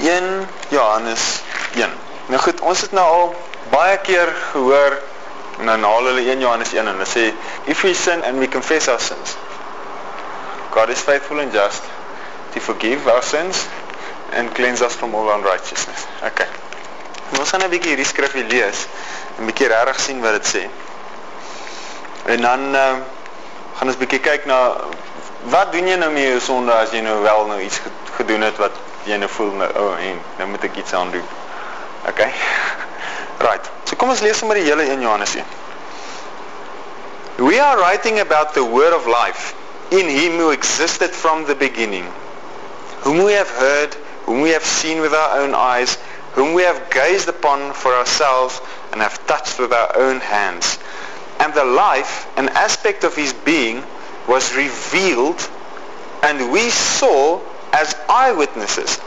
1 Johannes 1. Nou goed, ons het nou al baie keer gehoor en dan haal hulle 1 Johannes 1 en hulle sê if we sin and we confess our sins God is faithful and just to forgive our sins and cleanse us from all unrighteousness. Okay. En ons gaan 'n bietjie hierdie skrifgie lees en bietjie regtig sien wat dit sê. En dan uh, gaan ons bietjie kyk na wat doen jy nou met jou sonde as jy nou wel nou iets gedoen het wat voel nou oh, en nou moet ek iets aan doen. Okay. Right. So kom ons lees sommer die hele 1 Johannes 1. We are writing about the word of life in him who existed from the beginning, whom we have heard, whom we have seen with our own eyes, whom we have gazed upon for ourselves and have touched with our own hands. And the life, an aspect of his being, was revealed and we saw as eyewitnesses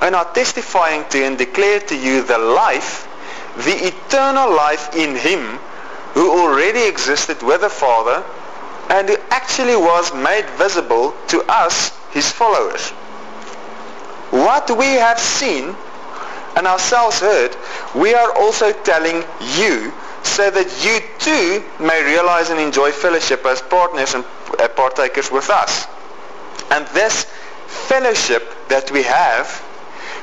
and are testifying to and declare to you the life, the eternal life in him who already existed with the Father and who actually was made visible to us, his followers. What we have seen and ourselves heard, we are also telling you so that you too may realize and enjoy fellowship as partners and uh, partakers with us. And this fellowship that we have,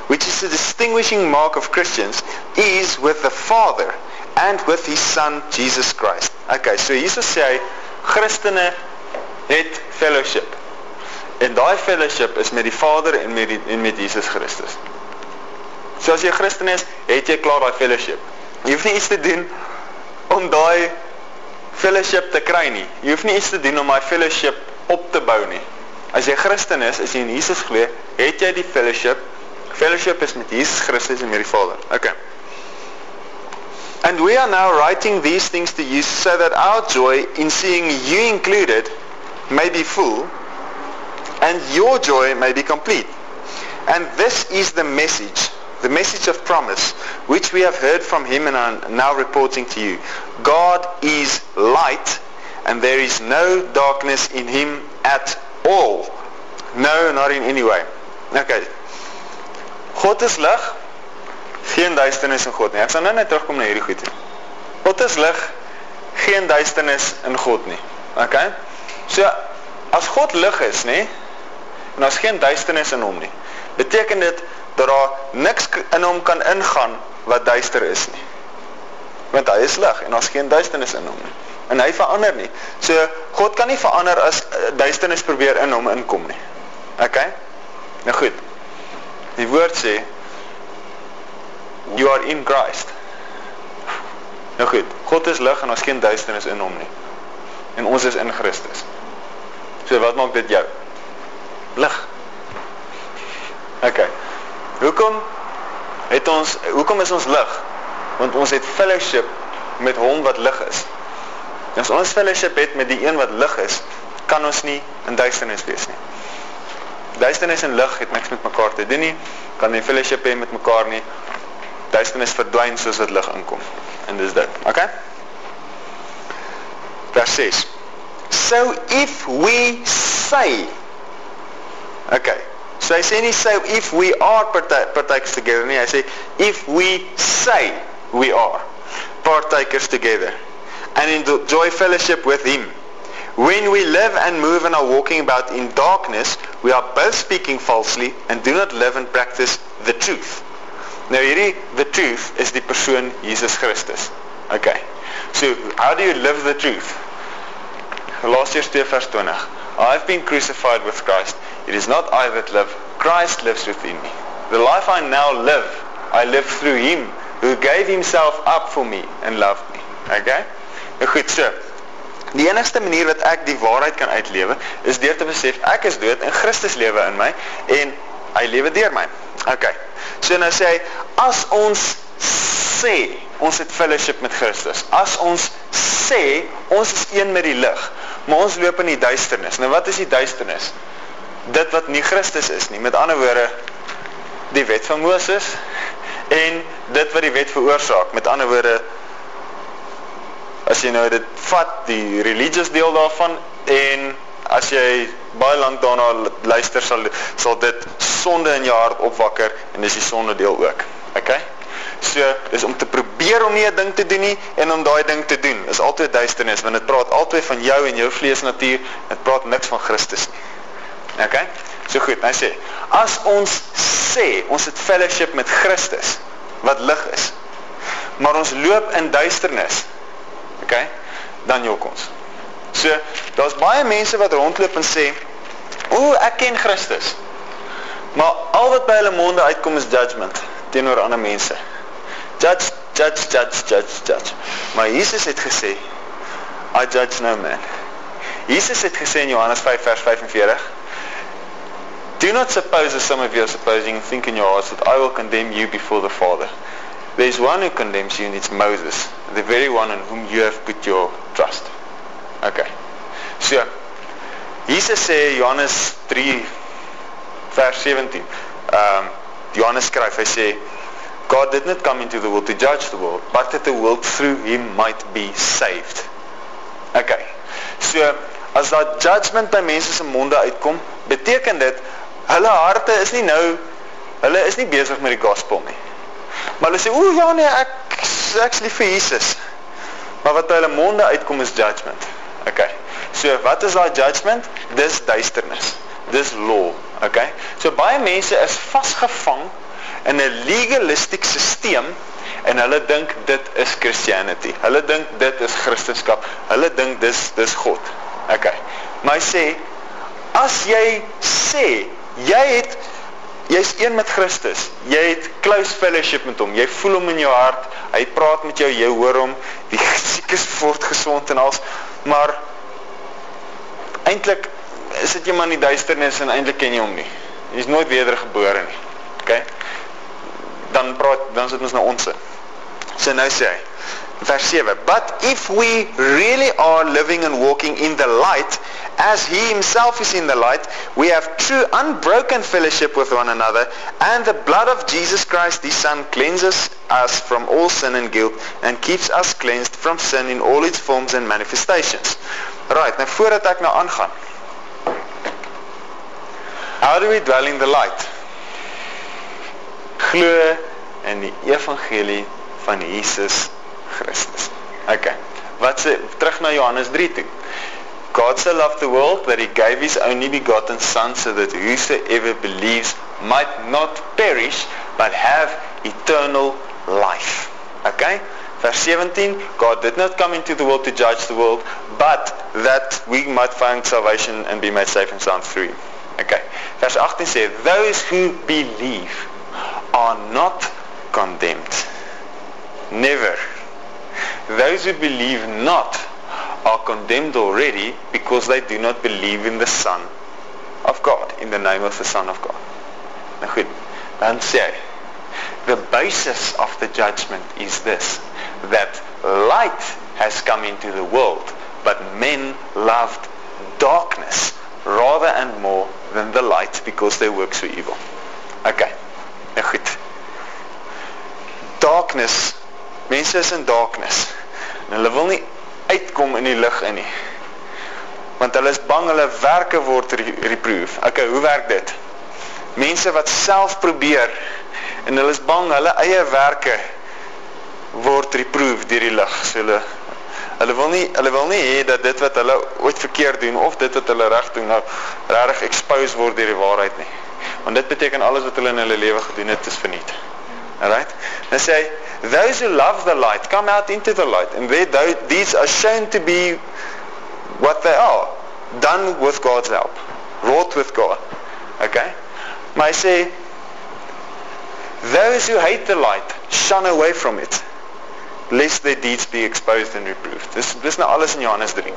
which is the distinguishing mark of Christians, is with the Father and with his Son, Jesus Christ. Okay, so Jesus sê, Christene het fellowship. En daai fellowship is met die Vader en met die en met Jesus Christus. So as jy Christen is, het jy klaar daai fellowship. Jy hoef nie iets te doen om daai fellowship te kry nie. Jy hoef nie iets te doen om daai fellowship op te bou nie. As jy Christen is, as jy in Jesus glo, het jy die fellowship. Fellowship is met Jesus Christus en met die Vader. Okay. And we are now writing these things to you so that our joy in seeing you included may be full and your joy may be complete. And this is the message, the message of promise, which we have heard from him and are now reporting to you. God is light and there is no darkness in him at all. No, not in any way. Okay. God is lig geen duisternis in God nie. Ek sal nou net terugkom na hierdie goed. God is lig, geen duisternis in God nie. OK? So as God lig is, nê, en daar's geen duisternis in hom nie, beteken dit dat daar niks in hom kan ingaan wat duister is nie. Want hy is lig en daar's geen duisternis in hom nie. En hy verander nie. So God kan nie verander as eh, duisternis probeer in hom inkom nie. OK? Nou goed. Die woord sê you are in Christ. Nou goed, God is lig en ons geen duisternis in hom nie. En ons is in Christus. So wat maak dit jou? Lig. OK. Hoekom het ons hoekom is ons lig? Want ons het fellowship met hom wat lig is. En as ons fellowship het met die een wat lig is, kan ons nie in duisternis wees nie. Duisternis en lig het niks met mekaar te doen nie. Kan nie fellowship hê met mekaar nie duisternis verdwyn soos wat lig inkom. En dis dit. Okay? Vers 6. So if we say Okay. So hy sê nie so if we are partakers together nie, hy sê if we say we are partakers together and enjoy fellowship with him. When we live and move and are walking about in darkness, we are both speaking falsely and do not live and practice the truth. Nou hierdie the truth is die persoon Jesus Christus. Okay. So, how do you live the truth? Galatians 2 vers 20. I've been crucified with Christ. It is not I that live, Christ lives within me. The life I now live, I live through him who gave himself up for me and loved me. Okay? Goed, so. Die enigste manier wat ek die waarheid kan uitlewe is deur te besef ek is dood en Christus lewe in my en hy lewe deur my. Okay. So nou sê hy as ons sê ons het fellowship met Christus. As ons sê ons is een met die lig, maar ons loop in die duisternis. Nou wat is die duisternis? Dit wat nie Christus is nie. Met ander woorde die wet van Moses en dit wat die wet veroorsaak. Met ander woorde as jy nou dit vat die religious deel daarvan en as jy baie lank daarna luister sal sal dit sonde in jou hart opwakker en dis die sonde deel ook. Okay? So, dis om te probeer om nie 'n ding te doen nie en om daai ding te doen. Is altyd duisternis want dit praat altyd van jou en jou vleesnatuur. Dit praat niks van Christus nie. Okay? So goed, hy sê, as ons sê ons het fellowship met Christus wat lig is, maar ons loop in duisternis. Okay? Dan jok ons. So, daar's baie mense wat rondloop en sê, "O, ek ken Christus." Maar al wat by hulle monde uitkom is judgment teenoor ander mense. Judge, judge, judge, judge, judge. Maar Jesus het gesê, "I judge no man." Jesus het gesê in Johannes 5 vers 45, "Do not suppose as some of you are supposing, think in your hearts that I will condemn you before the Father. There is one who condemns you and it's Moses, the very one on whom you have put your trust." Okay. So, Jesus sê Johannes 3 vers 17. Um Johannes skryf, hy sê God did not come into the world to judge the world, but that the world through him might be saved. Okay. So, as daar judgment by mense se monde uitkom, beteken dit hulle harte is nie nou hulle is nie besig met die gospel nie. Maar hulle sê, "O ja nee, ek ek's lief vir Jesus." Maar wat hulle monde uitkom is judgment. Okay. So wat is daai judgment? Dis duisternis. Dis law. Okay. So baie mense is vasgevang in 'n legalistic stelsel en hulle dink dit is Christianity. Hulle dink dit is Christendom. Hulle dink dis dis God. Okay. Maar hy sê as jy sê jy het jy's een met Christus. Jy het close fellowship met hom. Jy voel hom in jou hart. Hy praat met jou, jy hoor hom. Die siekes word gesond en als maar eintlik sit jy maar in die duisternis en eintlik ken jy hom nie. Hy's nooit wedergebore nie. OK? Dan praat dan sit ons na ons. So nou sê hy vers 7 But if we really are living and walking in the light as he himself is in the light we have true unbroken fellowship with one another and the blood of Jesus Christ the son cleanses us from all sin and guilt and keeps us cleansed from sin in all its forms and manifestations. Right, nou voordat ek nou aangaan. How do we dwell in the light? Glo in die evangelie van Jesus Christus. Okay. Wat sê terug na Johannes 3 toe? God so loved the world that he gave his only begotten son so that whosoever believes might not perish but have eternal life. Okay? Vers 17, God did not come into the world to judge the world, but that we might find salvation and be made safe sound through him. Okay. Vers 18 sê, those who believe are not condemned. Never. Those who believe not are condemned already because they do not believe in the Son of God, in the name of the Son of God. Nou goed, dan sê hy, the basis of the judgment is this, that light has come into the world, but men loved darkness rather and more than the light because their works were evil. Okay, nou goed. Darkness Mense is in darkness. En hulle wil nie uitkom in die lig in nie. Want hulle is bang hulle werke word reproof. Okay, hoe werk dit? Mense wat self probeer en hulle is bang hulle eie werke word reproof deur die lig. So hulle hulle wil nie hulle wil nie hê dat dit wat hulle ooit verkeerd doen of dit wat hulle reg doen nou regtig expose word deur die waarheid nie. Want dit beteken alles wat hulle in hulle lewe gedoen het is verniet. Alright? Dan sê hy those who love the light come out into the light and they, these are shown to be what they are done with God's help wrought with God. Okay? Maar hy sê those who hate the light shun away from it lest their deeds be exposed and reproved. Dis, dis nou alles in Johannes 3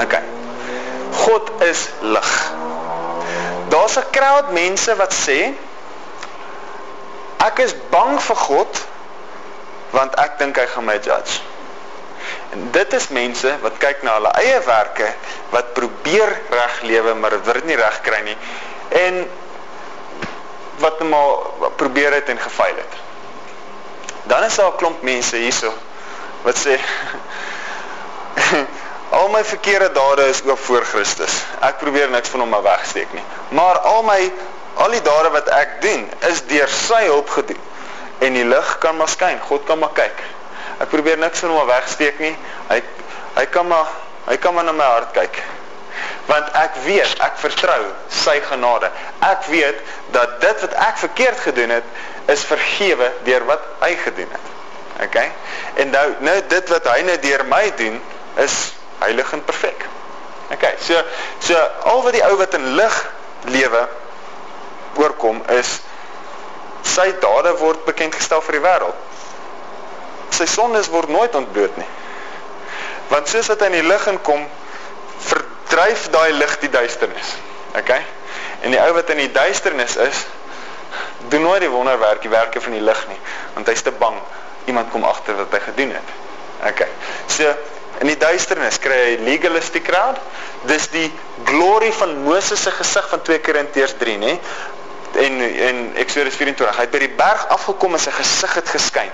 okay. God is lig. Daar's 'n crowd mense wat sê ek is bang vir God want ek dink hy gaan my judge. En dit is mense wat kyk na hulle eie werke, wat probeer reg lewe, maar dit word nie reg kry nie en wat net maar probeer het en gefaal het. Dan is daar 'n klomp mense hierso wat sê Al my verkeerde dade is oop voor Christus. Ek probeer niks van hom maar wegsteek nie. Maar al my al die dade wat ek doen is deur sy hulp gedoen. En die lig kan maar skyn. God kan maar kyk. Ek probeer niks van hom wegsteek nie. Hy hy kan maar hy kan maar na my hart kyk want ek weet, ek vertrou sy genade. Ek weet dat dit wat ek verkeerd gedoen het, is vergewe deur wat hy gedoen het. OK? En nou nou dit wat hy nou deur my doen, is heilig en perfek. OK. So so al wat die ou wat in lig lewe oorkom is sy dade word bekend gestel vir die wêreld. Sy sondes word nooit ontbloot nie. Want soos wat hy in die lig inkom, dryf daai lig die duisternis. OK? En die ou wat in die duisternis is, doen nooit die wonderwerk, die werke van die lig nie, want hy's te bang iemand kom agter wat hy gedoen het. OK. So in die duisternis kry hy legalistic crowd. Dis die glory van Moses se gesig van 2 Korintiërs 3, nê? En en Exodus 24. Hy het by die berg afgekom en sy gesig het geskyn.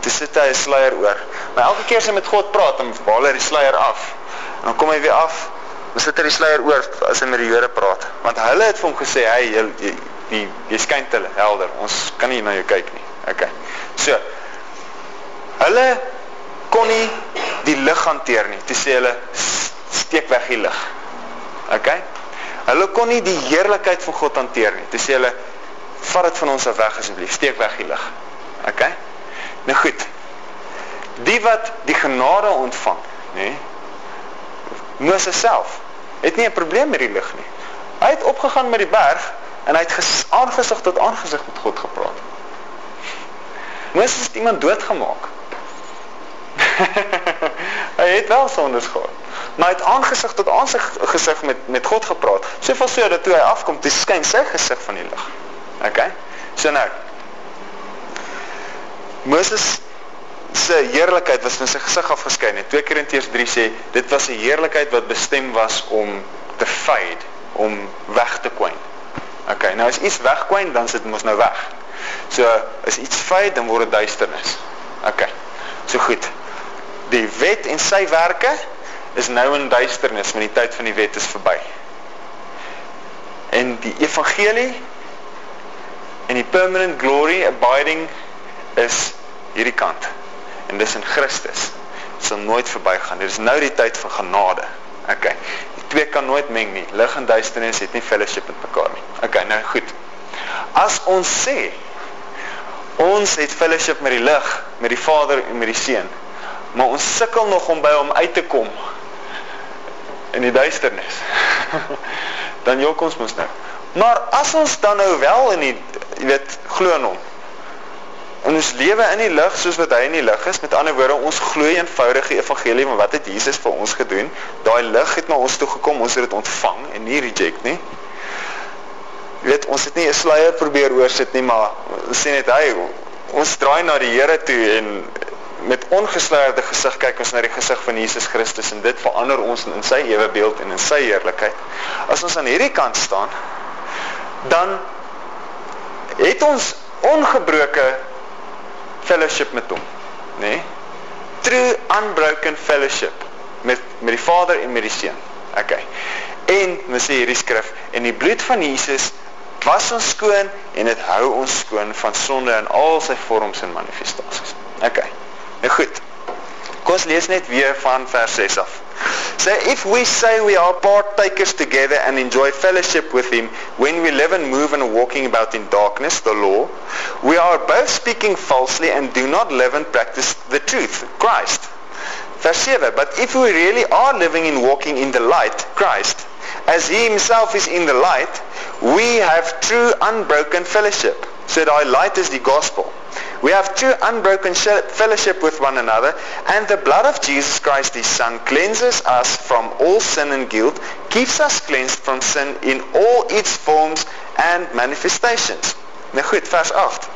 Toe sit hy 'n sluier oor. Maar elke keer as hy met God praat, dan haal hy die sluier af. En dan kom hy weer af Ons sit er die sluier oor as hy met die Jode praat. Want hulle het vir hom gesê, "Hey, jy jy, jy, jy skyn hulle helder. Ons kan nie na jou kyk nie." Okay. So. Hulle kon nie die lig hanteer nie. Toe sê hulle, "Steek weg die lig." Okay? Hulle kon nie die heerlikheid van God hanteer nie. Toe sê hulle, "Vat dit van ons af weg asseblief. Steek weg die lig." Okay? Nou goed. Die wat die genade ontvang, nê? Nee, Moses self het nie 'n probleem met die lig nie. Hy het opgegaan met die berg en hy het aangesig tot aangesig met God gepraat. Moses het iemand doodgemaak. hy het wel sondes gehad. Maar hy het aangesig tot aangesig met met God gepraat. Soveel so dat toe hy afkom, dis skyn sy gesig van die lig. OK? So nou. Moses se heerlikheid was van sy gesig afgeskyn het. 2 Korintiërs 3 sê dit was 'n heerlikheid wat bestem was om te fade, om weg te kwyn. Okay, nou as iets wegkwyn, dan sit mos nou weg. So as iets fade, dan word dit duisternis. Okay. So goed. Die wet en sy werke is nou in duisternis, want die tyd van die wet is verby. En die evangelie en die permanent glory abiding is hierdie kant en dis in Christus. Dit sal nooit verbygaan. Dit is nou die tyd van genade. OK. Die twee kan nooit meng nie. Lig en duisternis het nie fellowship met mekaar nie. OK, nou goed. As ons sê ons het fellowship met die lig, met die Vader en met die Seun, maar ons sukkel nog om by hom uit te kom in die duisternis. dan jok ons mos nou. Maar as ons dan nou wel in die jy weet glo in hom En ons lewe in die lig soos wat hy in die lig is. Met ander woorde, ons glo eenvoudige evangelie, maar wat het Jesus vir ons gedoen? Daai lig het na ons toe gekom, ons het dit ontvang en nie reject nie. Jy weet, ons het nie 'n sluier probeer oorsit nie, maar ons sê net hy ons draai na die Here toe en met ongesluierde gesig kyk ons na die gesig van Jesus Christus en dit verander ons in sy ewe beeld en in sy heerlikheid. As ons aan hierdie kant staan, dan het ons ongebroke fellowship met hom, nê? Nee? True unbroken fellowship met met die Vader en met die Seun. Okay. En ons sê hierdie skrif en die bloed van Jesus was ons skoon en dit hou ons skoon van sonde in al sy vorms en manifestasies. Okay. Nou goed. Kom ons lees net weer van vers 6 af. So if we say we are partakers together and enjoy fellowship with him when we live and move and walking about in darkness, the law, we are both speaking falsely and do not live and practice the truth, Christ. Verse 7, but if we really are living and walking in the light, Christ, as he himself is in the light, we have true unbroken fellowship. So our light is the gospel. We have true unbroken fellowship with one another, and the blood of Jesus Christ, his Son, cleanses us from all sin and guilt, keeps us cleansed from sin in all its forms and manifestations. Nou goed, vers 8.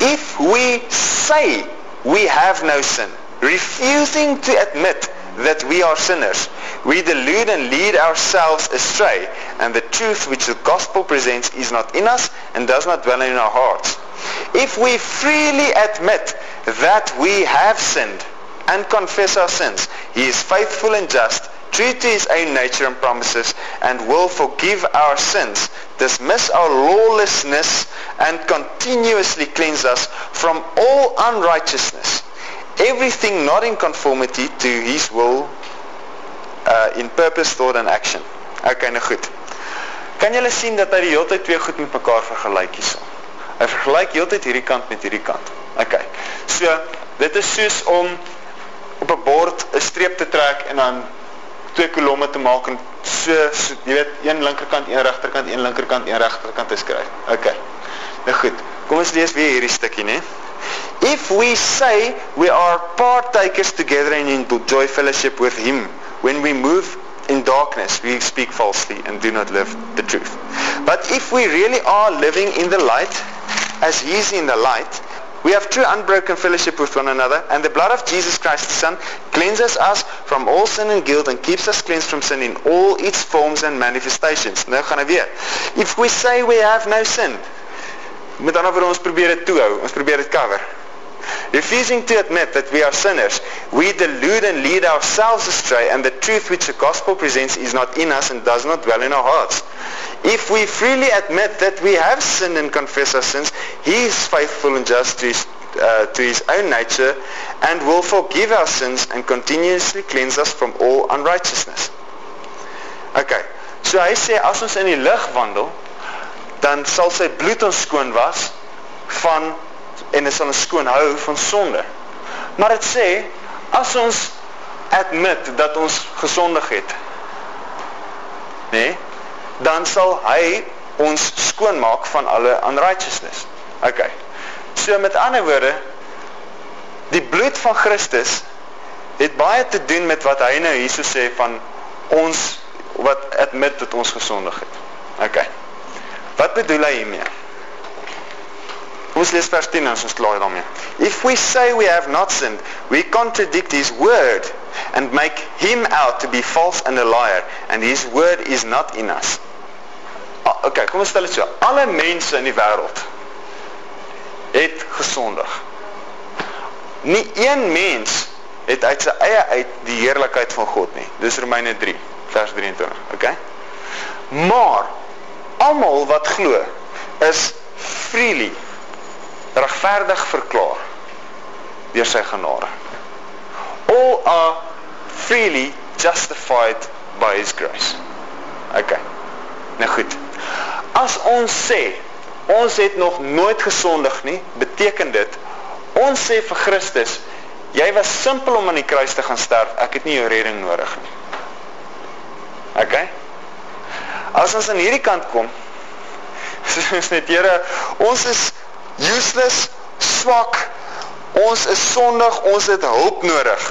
If we say we have no sin, refusing to admit that we are sinners, we delude and lead ourselves astray, and the truth which the gospel presents is not in us and does not dwell in our hearts. If we freely admit that we have sinned, and confess our sins, he is faithful and just, true to his own nature and promises, and will forgive our sins, dismiss our lawlessness, and continuously cleanse us from all unrighteousness. Everything not in conformity to his will uh, in purpose, thought and action. Okay, nou goed. Kan julle sien dat hy die hele tyd twee goed met mekaar vergelyk hierso? Hy vergelyk heeltyd hierdie kant met hierdie kant. Okay. So, dit is soos om op 'n bord 'n streep te trek en dan twee kolomme te maak en so, so jy weet, een linkerkant, een regterkant, een linkerkant, een regterkant te skryf. Okay. Nou goed. Kom ons lees weer hierdie stukkie, né? If we say we are partakers together in joy fellowship with him when we move in darkness we speak falsely and do not live the truth. But if we really are living in the light as he is in the light, we have true unbroken fellowship with one another and the blood of Jesus Christ the Son cleanses us from all sin and guilt and keeps us cleansed from sin in all its forms and manifestations. Nou gaan weer. If we say we have no sin, met ander woorde ons probeer dit toehou, ons probeer dit cover. Refusing to admit that we are sinners, we delude and lead ourselves astray and the truth which the gospel presents is not in us and does not dwell in our hearts. If we freely admit that we have sinned and confess our sins, he is faithful and just to his, uh, to his own nature and will forgive our sins and continuously cleanse us from all unrighteousness. Okay, so hy sê as ons in die lig wandel, dan sal sy bloed ons skoon was van en dit sal ons skoon hou van sonde. Maar dit sê as ons admit dat ons gesondig het, nê, nee, dan sal hy ons skoon maak van alle unrighteousness. OK. So met ander woorde, die bloed van Christus het baie te doen met wat hy nou hierso sê van ons wat admit dat ons gesondig het. OK. Wat bedoel hy hiermee? Ons lees vers 10 as ons klaar daarmee. If we say we have not sinned, we contradict his word and make him out to be false and a liar and his word is not in us. Ah, okay, kom ons stel dit so. Alle mense in die wêreld het gesondig. Nie een mens het uit sy eie uit die heerlikheid van God nie. Dis Romeine 3 vers 23, okay? Maar almal wat glo is freely regverdig verklaar deur sy genade. All are freely justified by his grace. Okay. Nou goed. As ons sê ons het nog nooit gesondig nie, beteken dit ons sê vir Christus, jy was simpel om aan die kruis te gaan sterf, ek het nie jou redding nodig nie. Okay? As ons aan hierdie kant kom, sê ons net, Here, ons is useless, swak, ons is sondig, ons het hulp nodig.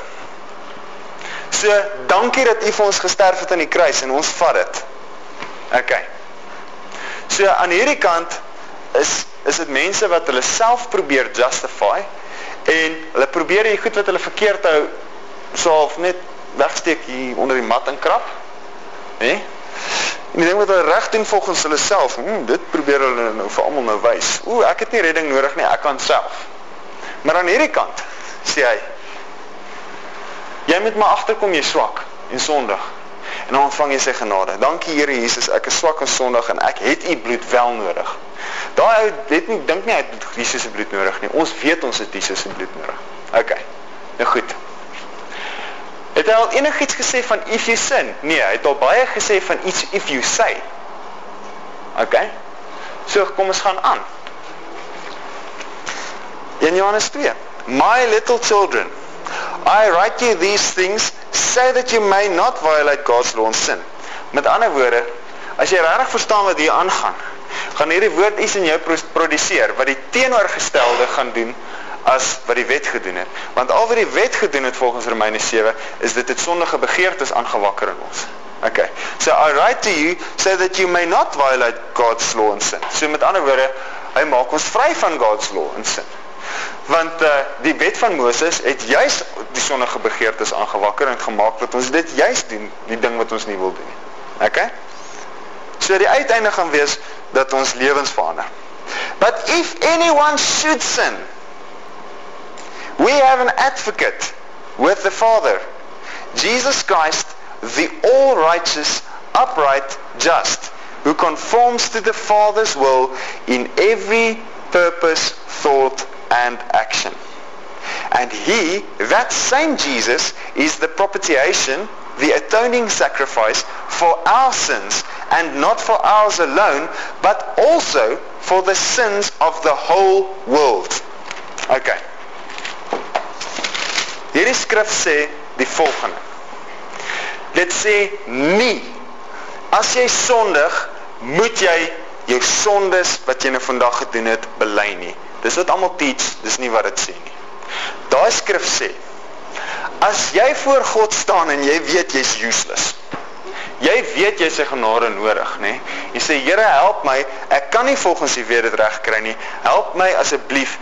So, dankie dat u vir ons gesterf het aan die kruis en ons vat het. Ok. So, aan hierdie kant is, is het mense wat hulle self probeer justify en hulle probeer die goed wat hulle verkeerd hou so half net wegsteek hier onder die mat en krap. Nee? En die ding wat hulle reg doen volgens hulle self, hmm, dit probeer hulle nou vir almal nou wys. Ooh, ek het nie redding nodig nie, ek kan self. Maar aan hierdie kant sê hy jy moet maar agterkom jy swak en sondig. En dan ontvang jy sy genade. Dankie Here Jesus, ek is swak en sondig en ek het u bloed wel nodig. Daai ou weet nie dink nie hy het Jesus se bloed nodig nie. Ons weet ons het Jesus se bloed nodig. OK. Nou goed. Het hy al enigiets gesê van if you sin? Nee, hy het al baie gesê van iets if you say. OK. So kom ons gaan aan. In Johannes 2. My little children, I write you these things so that you may not violate God's law and sin. Met ander woorde, as jy regtig verstaan wat hier aangaan, gaan hierdie woord iets in jou produseer wat die teenoorgestelde gaan doen as wat die wet gedoen het. Want al wat die wet gedoen het volgens Romeine 7 is dit het sondige begeertes aangewakker in ons. Okay. So I write to you so that you may not violate God's law and sin. So met ander woorde, hy maak ons vry van God's law and sin. Want uh, die wet van Moses het juis die sondige begeertes aangewakker en gemaak dat ons dit juis doen, die ding wat ons nie wil doen nie. Okay? So die uiteinde gaan wees dat ons lewens verander. But if anyone should sin, We have an advocate with the Father. Jesus Christ, the all-righteous, upright, just, who conforms to the Father's will in every purpose, thought, and action. And he, that same Jesus, is the propitiation, the atoning sacrifice for our sins, and not for ours alone, but also for the sins of the whole world. Okay. Hierdie skrif sê die volgende. Dit sê nie as jy sondig, moet jy jou sondes wat jy nou vandag gedoen het bely nie. Dis wat almal teach, dis nie wat dit sê nie. Daai skrif sê as jy voor God staan en jy weet jy's useless. Jy weet jy sy genade nodig, nê? Jy sê Here, help my. Ek kan nie volgens U weet dit reg kry nie. Help my asseblief.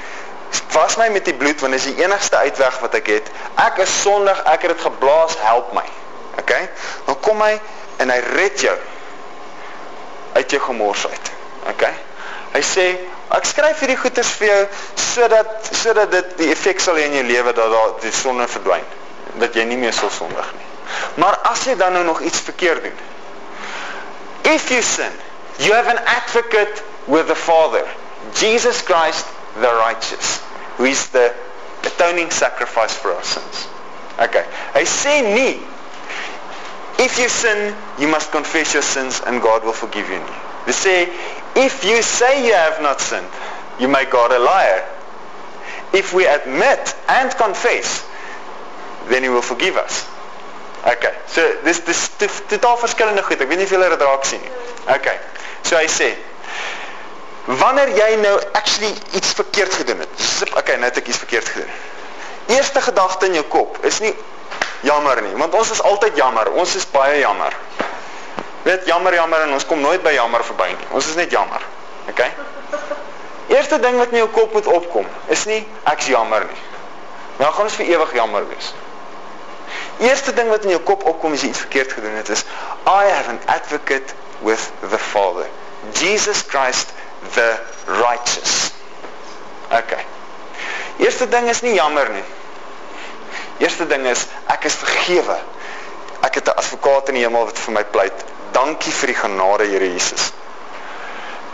Was my met die bloed want dit is die enigste uitweg wat ek het. Ek is sondig, ek het dit geblaas, help my. OK? Dan kom hy en hy red jou uit jou gemors uit. OK? Hy sê ek skryf hierdie goeders vir jou sodat sodat dit die effek sal hê in jou lewe dat daar die sonde verdwyn. Dat jy nie meer sal sondig nie. Maar as jy dan nou nog iets verkeerd doen. If you sin, you have an advocate with the Father, Jesus Christ the righteous, who is the atoning sacrifice for our sins. Okay. Hy sê nie if you sin, you must confess your sins and God will forgive you nie. Hy sê if you say you have not sinned, you make God a liar. If we admit and confess, then he will forgive us. Okay. So dis dis totaal verskillende goed. Ek weet nie of julle dit raak sien nie. Okay. So hy sê wanneer jy nou actually iets verkeerd gedoen het. Okay, nou het ek iets verkeerd gedoen. Eerste gedagte in jou kop is nie jammer nie, want ons is altyd jammer. Ons is baie jammer. Weet jammer jammer en ons kom nooit by jammer verby nie. Ons is net jammer. Okay? Eerste ding wat in jou kop moet opkom is nie ek's jammer nie. Nou gaan ons vir ewig jammer wees. Eerste ding wat in jou kop opkom as jy iets verkeerd gedoen het is I have an advocate with the Father. Jesus Christ the righteous. Okay. Eerste ding is nie jammer nie. Eerste ding is ek is vergewe. Ek het 'n advokaat in die hemel wat vir my pleit. Dankie vir die genade, Here Jesus.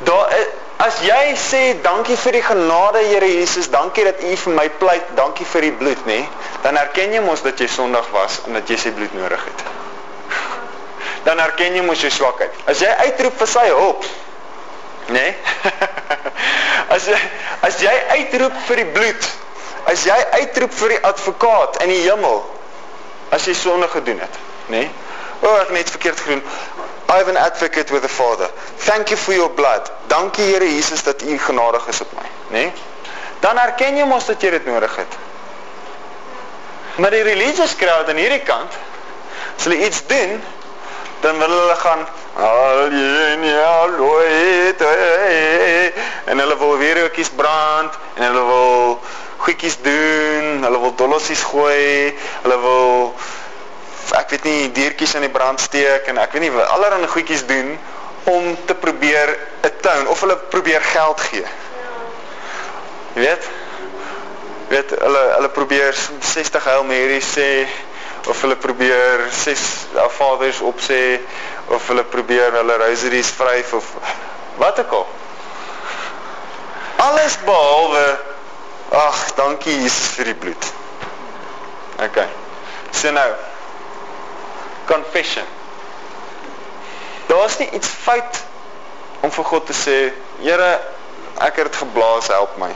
Daar as jy sê dankie vir die genade Here Jesus, dankie dat U vir my pleit, dankie vir die bloed, nê? Dan erken jy mos dat jy sondig was en dat jy sy bloed nodig het. Dan erken jy mos jou swakheid. As jy uitroep vir sy hulp, nê? as jy as jy uitroep vir die bloed, as jy uitroep vir die advokaat in die hemel, as jy sonde gedoen het, nê? O, ek het net verkeerd gedoen. I have an advocate with the Father. Thank you for your blood. Dankie Here Jesus dat U genadig is op my, né? Nee? Dan erken jy mos dat jy dit nodig het. Maar die religious crowd aan hierdie kant, as hulle iets doen, dan wil hulle gaan Alleluia, en hulle wil weer ookies brand en hulle wil goedjies doen, hulle wil dollosies gooi, hulle wil ek weet nie diertjies in die brand steek en ek weet nie allerlei goedjies doen om te probeer 'n town of hulle probeer geld gee. Jy weet? Weet hulle hulle probeer 60 Hail Mary sê of hulle probeer ses Vaders op sê of hulle probeer hulle rosaries vryf of wat ook al. Alles behalwe ag, dankie Jesus vir die bloed. OK. So nou confession. Daar is nie iets fout om vir God te sê, Here, ek het dit geblaas, help my.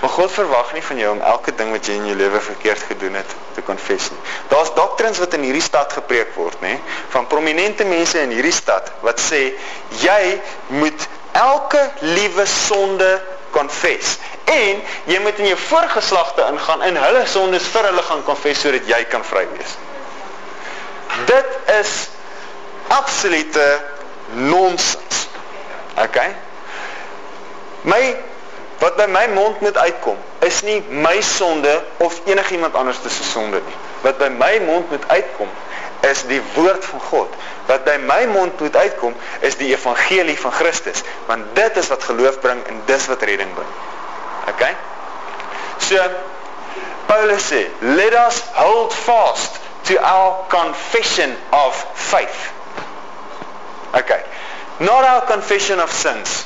Maar God verwag nie van jou om elke ding wat jy in jou lewe verkeerd gedoen het te confess nie. Daar's doctrines wat in hierdie stad gepreek word, nê, van prominente mense in hierdie stad wat sê jy moet elke liewe sonde confess. En jy moet in jou voorgeslagte ingaan en hulle sondes vir hulle gaan confess sodat jy kan vry wees. Dit is absolute nonsens. Okay? My wat by my mond moet uitkom is nie my sonde of enigiemand anders se sonde nie. Wat by my mond moet uitkom is die woord van God. Wat by my mond moet uitkom is die evangelie van Christus, want dit is wat geloof bring en dis wat redding bring. Okay? So Paulus sê, "Let us hold fast to our confession of faith." Okay. Not our confession of sins.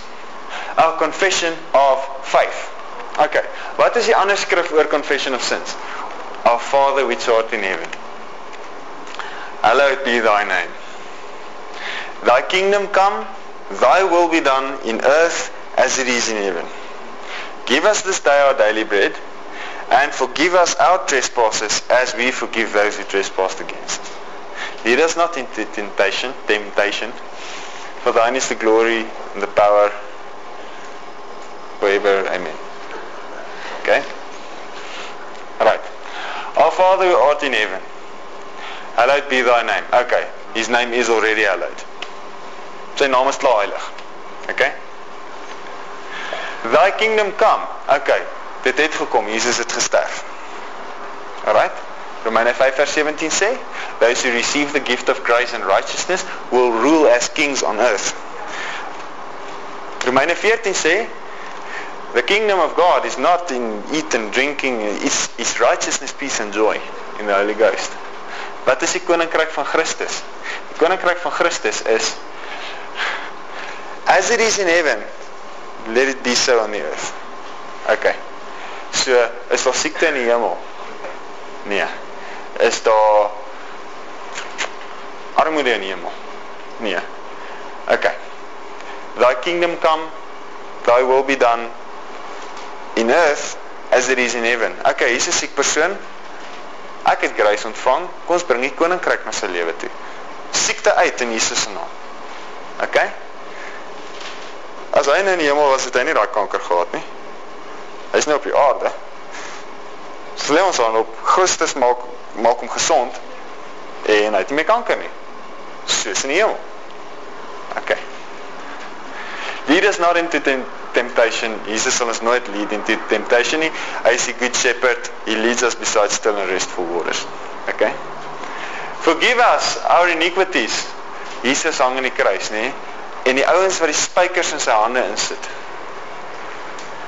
Our confession of faith. Okay. Wat is die ander skrif oor confession of sins? Our Father which art in heaven. Hallowed be thy name. Thy kingdom come, thy will be done in earth as it is in heaven. Give us this day our daily bread, and forgive us our trespasses as we forgive those who trespass against us. Lead us not into temptation, temptation, for thine is the glory and the power forever. Amen. Okay? Alright. Our Father who art in heaven, hallowed be thy name. Okay. His name is already hallowed. Sy naam is klaar heilig. Okay? Thy kingdom come. Okay. Dit het gekom. Jesus het gesterf. Alright? Romeine 5 vers 17 sê, those who receive the gift of grace and righteousness will rule as kings on earth. Romeine 14 sê, the kingdom of God is not in eat and drinking, it's, it's righteousness, peace and joy in the Holy Ghost. Wat is die koninkryk van Christus? Die koninkryk van Christus is as it is in heaven, let it be so on the earth. Okay. So, is daar siekte in die hemel? Nee. Is daar armoede in die hemel? Nee. Okay. Thy kingdom come, thy will be done in earth as it is in heaven. Okay, hier is 'n siek persoon. Ek het grace ontvang. Kom ons bring die koninkryk na sy lewe toe. Siekte uit in Jesus se naam. Okay? As hy in die hemel was, het hy nie daai kanker gehad nie. Hy's nie op die aarde. Sê ons aan op Christus maak maak hom gesond en hy het nie meer kanker nie. Soos in die hemel. Okay. Lead us not into temptation. Jesus sal ons nooit lead into temptation nie. Hy is die good shepherd. He leads us beside still and restful waters. Okay. Forgive us our iniquities. Jesus hang in die kruis, nê? En die ouens wat die spykers in sy hande insit.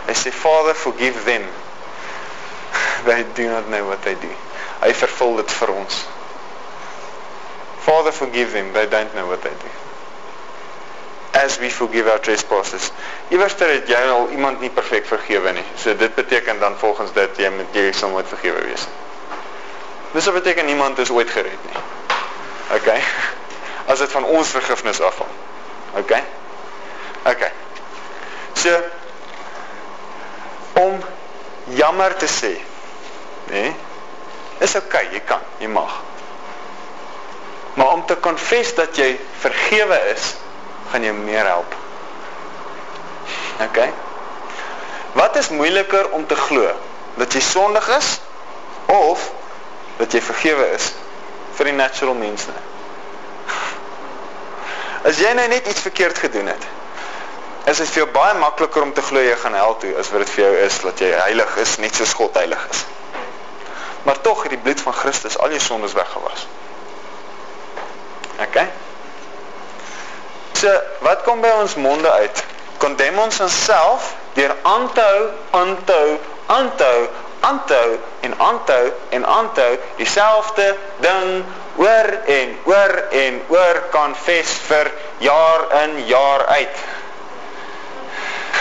Hy sê Father, forgive them. They do not know what they do. Hy vervul dit vir ons. Father, forgive them. They don't know what they do. As we forgive our trespasses. Iewerster het jy al iemand nie perfek vergewe nie. So dit beteken dan volgens dit jy moet jy sal nooit vergewe wees. Dis beteken niemand is ooit gered nie. OK. As dit van ons vergifnis afhang. OK. OK. So om jammer te sê, nê? Nee, is ok, jy kan, jy mag. Maar om te confess dat jy vergewe is, gaan jy meer help. Ok? Wat is moeiliker om te glo? Dat jy sondig is of dat jy vergewe is vir die natural mens nie? As jy nou net iets verkeerd gedoen het, is dit vir jou baie makliker om te glo jy gaan hel toe as wat dit vir jou is dat jy heilig is net soos God heilig is. Maar tog het die bloed van Christus al jou sondes weggewas. OK? So, wat kom by ons monde uit? Kondem ons onsself deur aan te hou, aan te hou, aan te hou, aan te hou en aan te hou en aan te hou dieselfde ding oor en oor en oor confess vir jaar in jaar uit.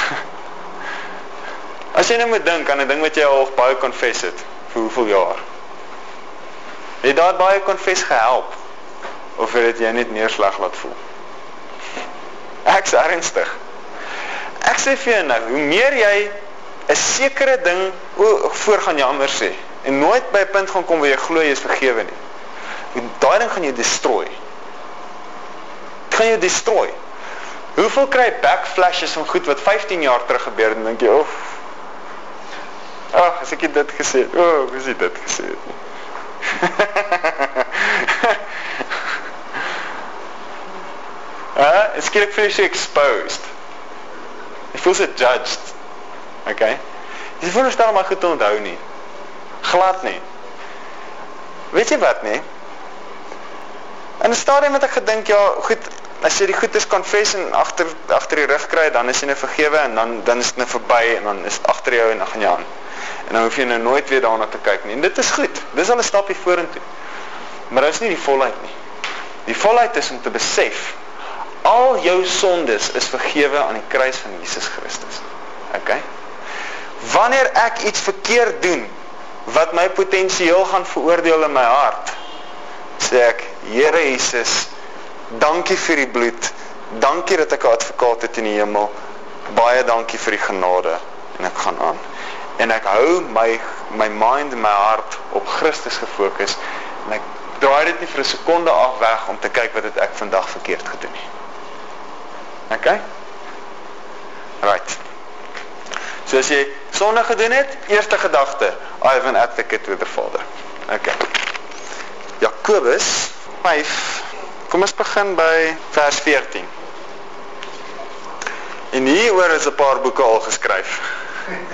As jy nou moet dink aan 'n ding wat jy al baie confess het vir hoeveel jaar. Het daai baie confess gehelp of het dit jy net neerslag laat voel? Ek's ernstig. Ek sê vir jou nou, hoe meer jy 'n sekere ding voor gaan jammer sê en nooit by 'n punt gaan kom waar jy glo jy is vergewe nie. Daai ding gaan jou destrooi. Dit gaan jou destrooi. Hoeveel kry backflashes van goed wat 15 jaar terug gebeur en dink jy, "Oef, Ag, as ek dit gesê het. O, oh, hoe is dit gesê het? Ah, uh, skielik voel jy exposed. Jy voel so judged. Okay. Jy voel stel maar goed te onthou nie. Glad nie. Weet jy wat nie? In 'n stadium het ek gedink ja, goed, as jy die goedes konfess en agter agter die rug kry, dan is jy nou vergewe en dan dan is dit nou verby en dan is dit agter jou en dan gaan jy aan. En dan hoef jy nou nooit weer daarna te kyk nie. En dit is goed. Dis al 'n stapie vorentoe. Maar dit is nie die volheid nie. Die volheid is om te besef al jou sondes is vergewe aan die kruis van Jesus Christus. OK? Wanneer ek iets verkeerd doen wat my potensieel gaan veroordeel in my hart, sê ek, Here Jesus, dankie vir die bloed. Dankie dat ek 'n advokaat het in die hemel. Baie dankie vir die genade en ek gaan aan. En ek hou my my mind en my hart op Christus gefokus en ek draai dit nie vir 'n sekonde af weg om te kyk wat het ek vandag verkeerd gedoen nie. OK? Right. So as jy sonde gedoen het, eerste gedagte, I have an advocate with the Father. OK. Jakobus 5 Kom ons begin by vers 14. En hieroor is 'n paar boeke al geskryf.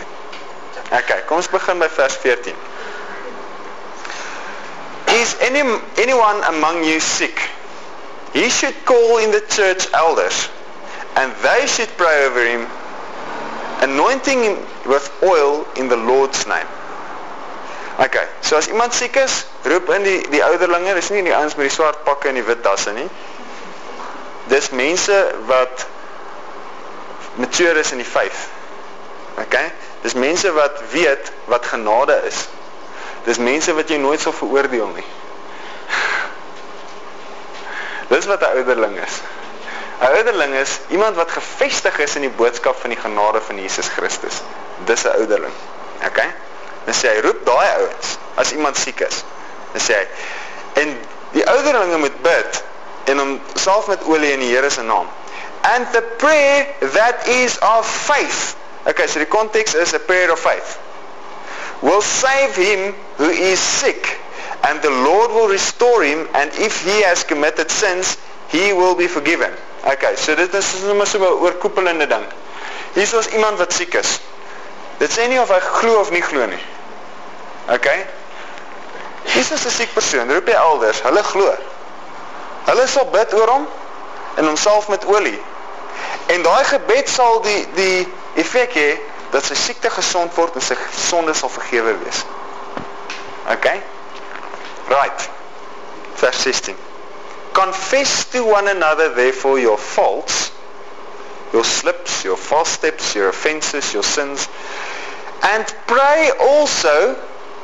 OK, kom ons begin by vers 14. Is any anyone among you sick? He should call in the church elders and they should pray over him anointing him with oil in the Lord's name. Okay, so as iemand siek is, roep in die die ouderlinge, dis nie die ouens met die swart pakke en die wit dasse nie. Dis mense wat mature is in die faith. Okay? Dis mense wat weet wat genade is. Dis mense wat jy nooit sal veroordeel nie. Dis wat 'n ouderling is. 'n Ouderling is iemand wat gefestig is in die boodskap van die genade van Jesus Christus. Dis 'n ouderling. Okay? Dan sê hy roep daai ouens as iemand siek is. Dan sê hy en die ouderlinge moet bid en hom salf met olie in die Here se naam. And the prayer that is of faith. Okay, so die konteks is a prayer of faith. Will save him who is sick and the Lord will restore him and if he has committed sins, he will be forgiven. Okay, so dit is sommer so 'n oorkoepelende ding. Hier is iemand wat siek is. Dit sê nie of hy glo of nie glo nie. OK? Jesus is 'n siek persoon, roep hy elders, hulle glo. Hulle sal bid oor hom en homself met olie. En daai gebed sal die die effek hê dat sy siekte gesond word en sy sonde sal vergewe wees. OK? Right. Vers 16. Confess to one another therefore your faults your slips, your false steps, your offenses, your sins, and pray also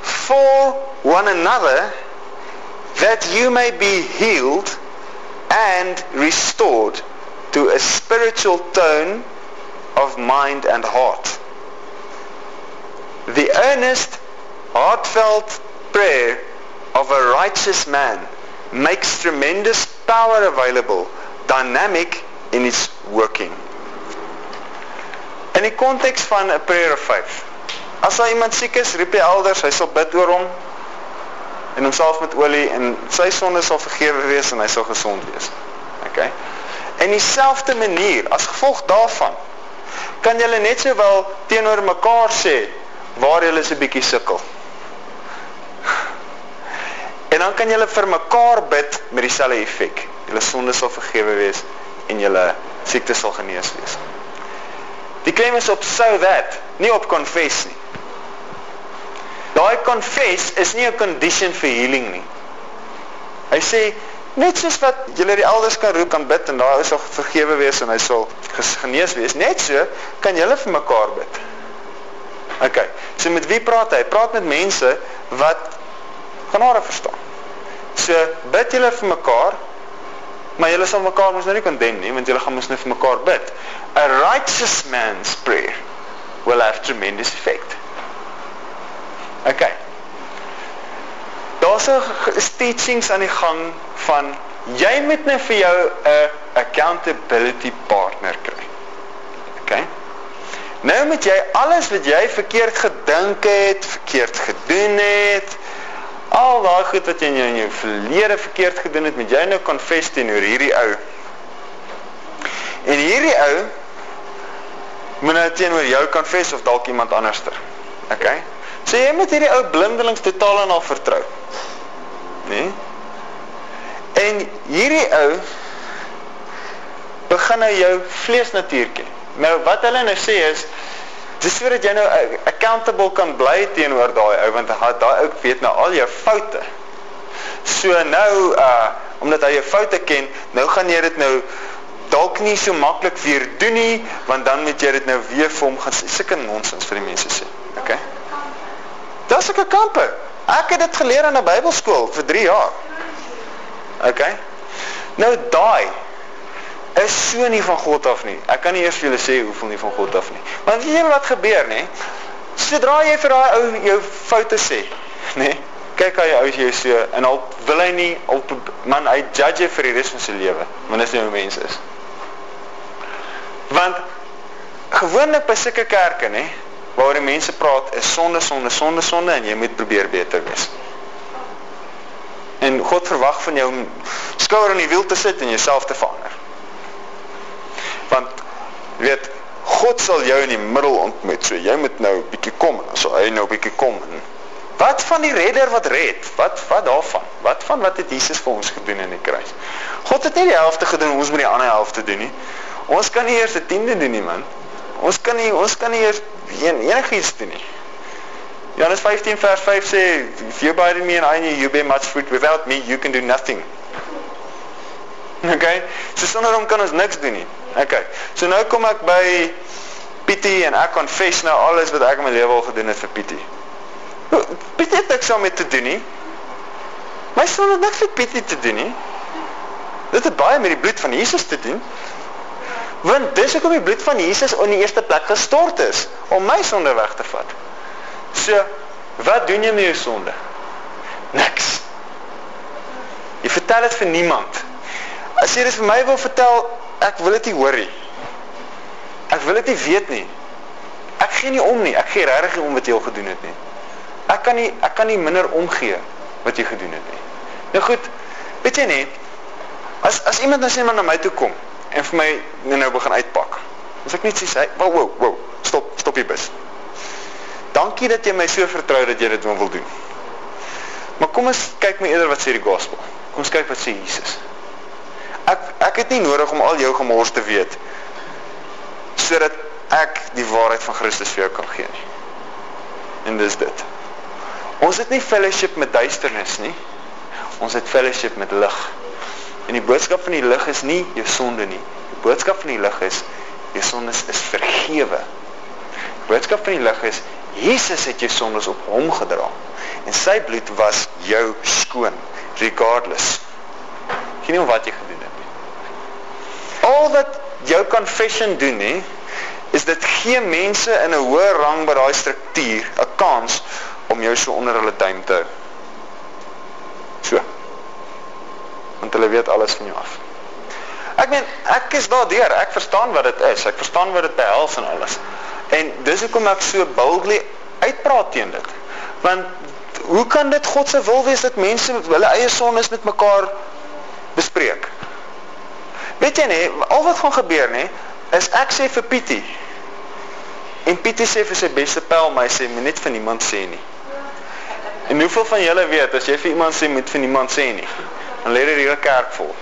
for one another that you may be healed and restored to a spiritual tone of mind and heart. The earnest, heartfelt prayer of a righteous man makes tremendous power available, dynamic in its working. In die konteks van 'n prayer of faith. As daar iemand siek is, roep hy elders, hy sal bid oor hom en homself met olie en sy sonde sal vergewe wees en hy sal gesond wees. OK. En dieselfde manier, as gevolg daarvan, kan julle net sowel teenoor mekaar sê waar julle so 'n bietjie sukkel. En dan kan julle vir mekaar bid met dieselfde effek. Julle sonde sal vergewe wees en julle siekte sal genees wees. Die klem is op so that, nie op confess nie. Daai confess is nie 'n condition vir healing nie. Hy sê net soos wat julle die elders kan roep kan bid en daar is al vergewe wees en hy sal genees wees, net so kan julle vir mekaar bid. OK. So met wie praat? Hy praat met mense wat genade verstaan. So bid julle vir mekaar Maar julle sal mekaar mos nou nie kondem nie, want julle gaan mos net vir mekaar bid. A righteous man's prayer will have tremendous effect. Okay. Daar's 'n teachings aan die gang van jy moet net vir jou 'n accountability partner kry. Okay. Nou moet jy alles wat jy verkeerd gedink het, verkeerd gedoen het, al daai goed wat jy in jou verlede verkeerd gedoen het, moet jy nou confess teenoor hierdie ou. En hierdie ou moet nou teenoor jou confess of dalk iemand anderster. OK? So jy moet hierdie ou blindelings totaal en al vertrou. Né? Nee? En hierdie ou begin nou jou vleesnatuur ken. Nou wat hulle nou sê is dis sodat jy nou accountable kan bly teenoor daai ou want daai ou weet nou al jou foute. So nou uh omdat hy jou foute ken, nou gaan jy dit nou dalk nie so maklik weer doen nie, want dan moet jy dit nou weer vir hom gaan sê. Sulke nonsens vir die mense sê. OK. Dis 'n kampe. Ek het dit geleer in 'n Bybelskool vir 3 jaar. OK. Nou daai is so nie van God af nie. Ek kan nie eers vir julle sê hoeveel nie van God af nie. Maar weet julle wat gebeur nê? Sodra jy vir daai ou jou foute sê, nê? Kyk hy ou jy so en al wil hy nie al man hy judge vir die res van sy lewe. Want dis nie hoe mense is. Want gewoonlik by sulke kerke nê, waar die mense praat is sonde, sonde, sonde, sonde en jy moet probeer beter wees. En God verwag van jou skouer in die wiel te sit en jouself te verander. Want weet God sal jou in die middel ontmoet. So jy moet nou 'n bietjie kom so hy nou 'n bietjie kom. Wat van die redder wat red? Wat wat daarvan? Wat van wat het Jesus vir ons gedoen in die kruis? God het nie die helfte gedoen, ons moet die ander helfte doen nie. Ons kan nie eers 'n tiende doen nie, man. Ons kan nie ons kan nie eers en enigiets doen nie. Johannes 15 vers 5 sê if you abide in me and I in you you bear much fruit without me you can do nothing. Okay? So sonder hom kan ons niks doen nie. Okay. So nou kom ek by Pietie en ek confess nou alles wat ek in my lewe al gedoen het vir Pietie. Pietie het niks daarmee te doen nie. My son het niks vir Pietie te doen nie. Dit het baie met die bloed van Jesus te doen. Want dis hoekom die bloed van Jesus in die eerste plek gestort is om my sonde weg te vat. So, wat doen jy met jou sonde? Niks. Jy vertel dit vir niemand. As jy dit vir my wil vertel, ek wil dit nie hoor nie. Ek wil dit nie weet nie. Ek gee nie om nie. Ek gee regtig nie om wat jy al gedoen het nie. Ek kan nie ek kan nie minder omgee wat jy gedoen het nie. Nou goed, weet jy net as as iemand nou sê maar na my toe kom en vir my nou begin uitpak. As ek net sê, hey, wow, wow, wow, stop, stop die bus. Dankie dat jy my so vertrou dat jy dit wil doen. Maar kom ons kyk my eerder wat sê die gospel. Kom ons kyk wat sê Jesus. Ek ek het nie nodig om al jou gemors te weet sodat ek die waarheid van Christus vir jou kan gee nie. En dis dit. Ons het nie fellowship met duisternis nie. Ons het fellowship met lig. En die boodskap van die lig is nie jou sonde nie. Die boodskap van die lig is jou sondes is vergewe. Die boodskap van die lig is Jesus het jou sondes op hom gedra en sy bloed was jou skoon regardless. Geen om wat jy gedoen nie. Al wat jou confession doen nie is dit gee mense in 'n hoër rang by daai struktuur 'n kans om jou so onder hulle duim te hou. So want hulle weet alles van jou af. Ek meen, ek is daardeur, ek verstaan wat dit is. Ek verstaan wat dit behels en alles. En dis hoekom ek so boldly uitpraat teen dit. Want hoe kan dit God se wil wees dat mense hulle eie sondes met mekaar bespreek? Weet jy nie, al wat gaan gebeur nie, is ek sê vir Pietie en Pietie sê vir sy beste pel, maar hy sê moet net vir niemand sê nie. En hoeveel van julle weet as jy vir iemand sê moet vir niemand sê nie? dan dit hier 'n kerk vol.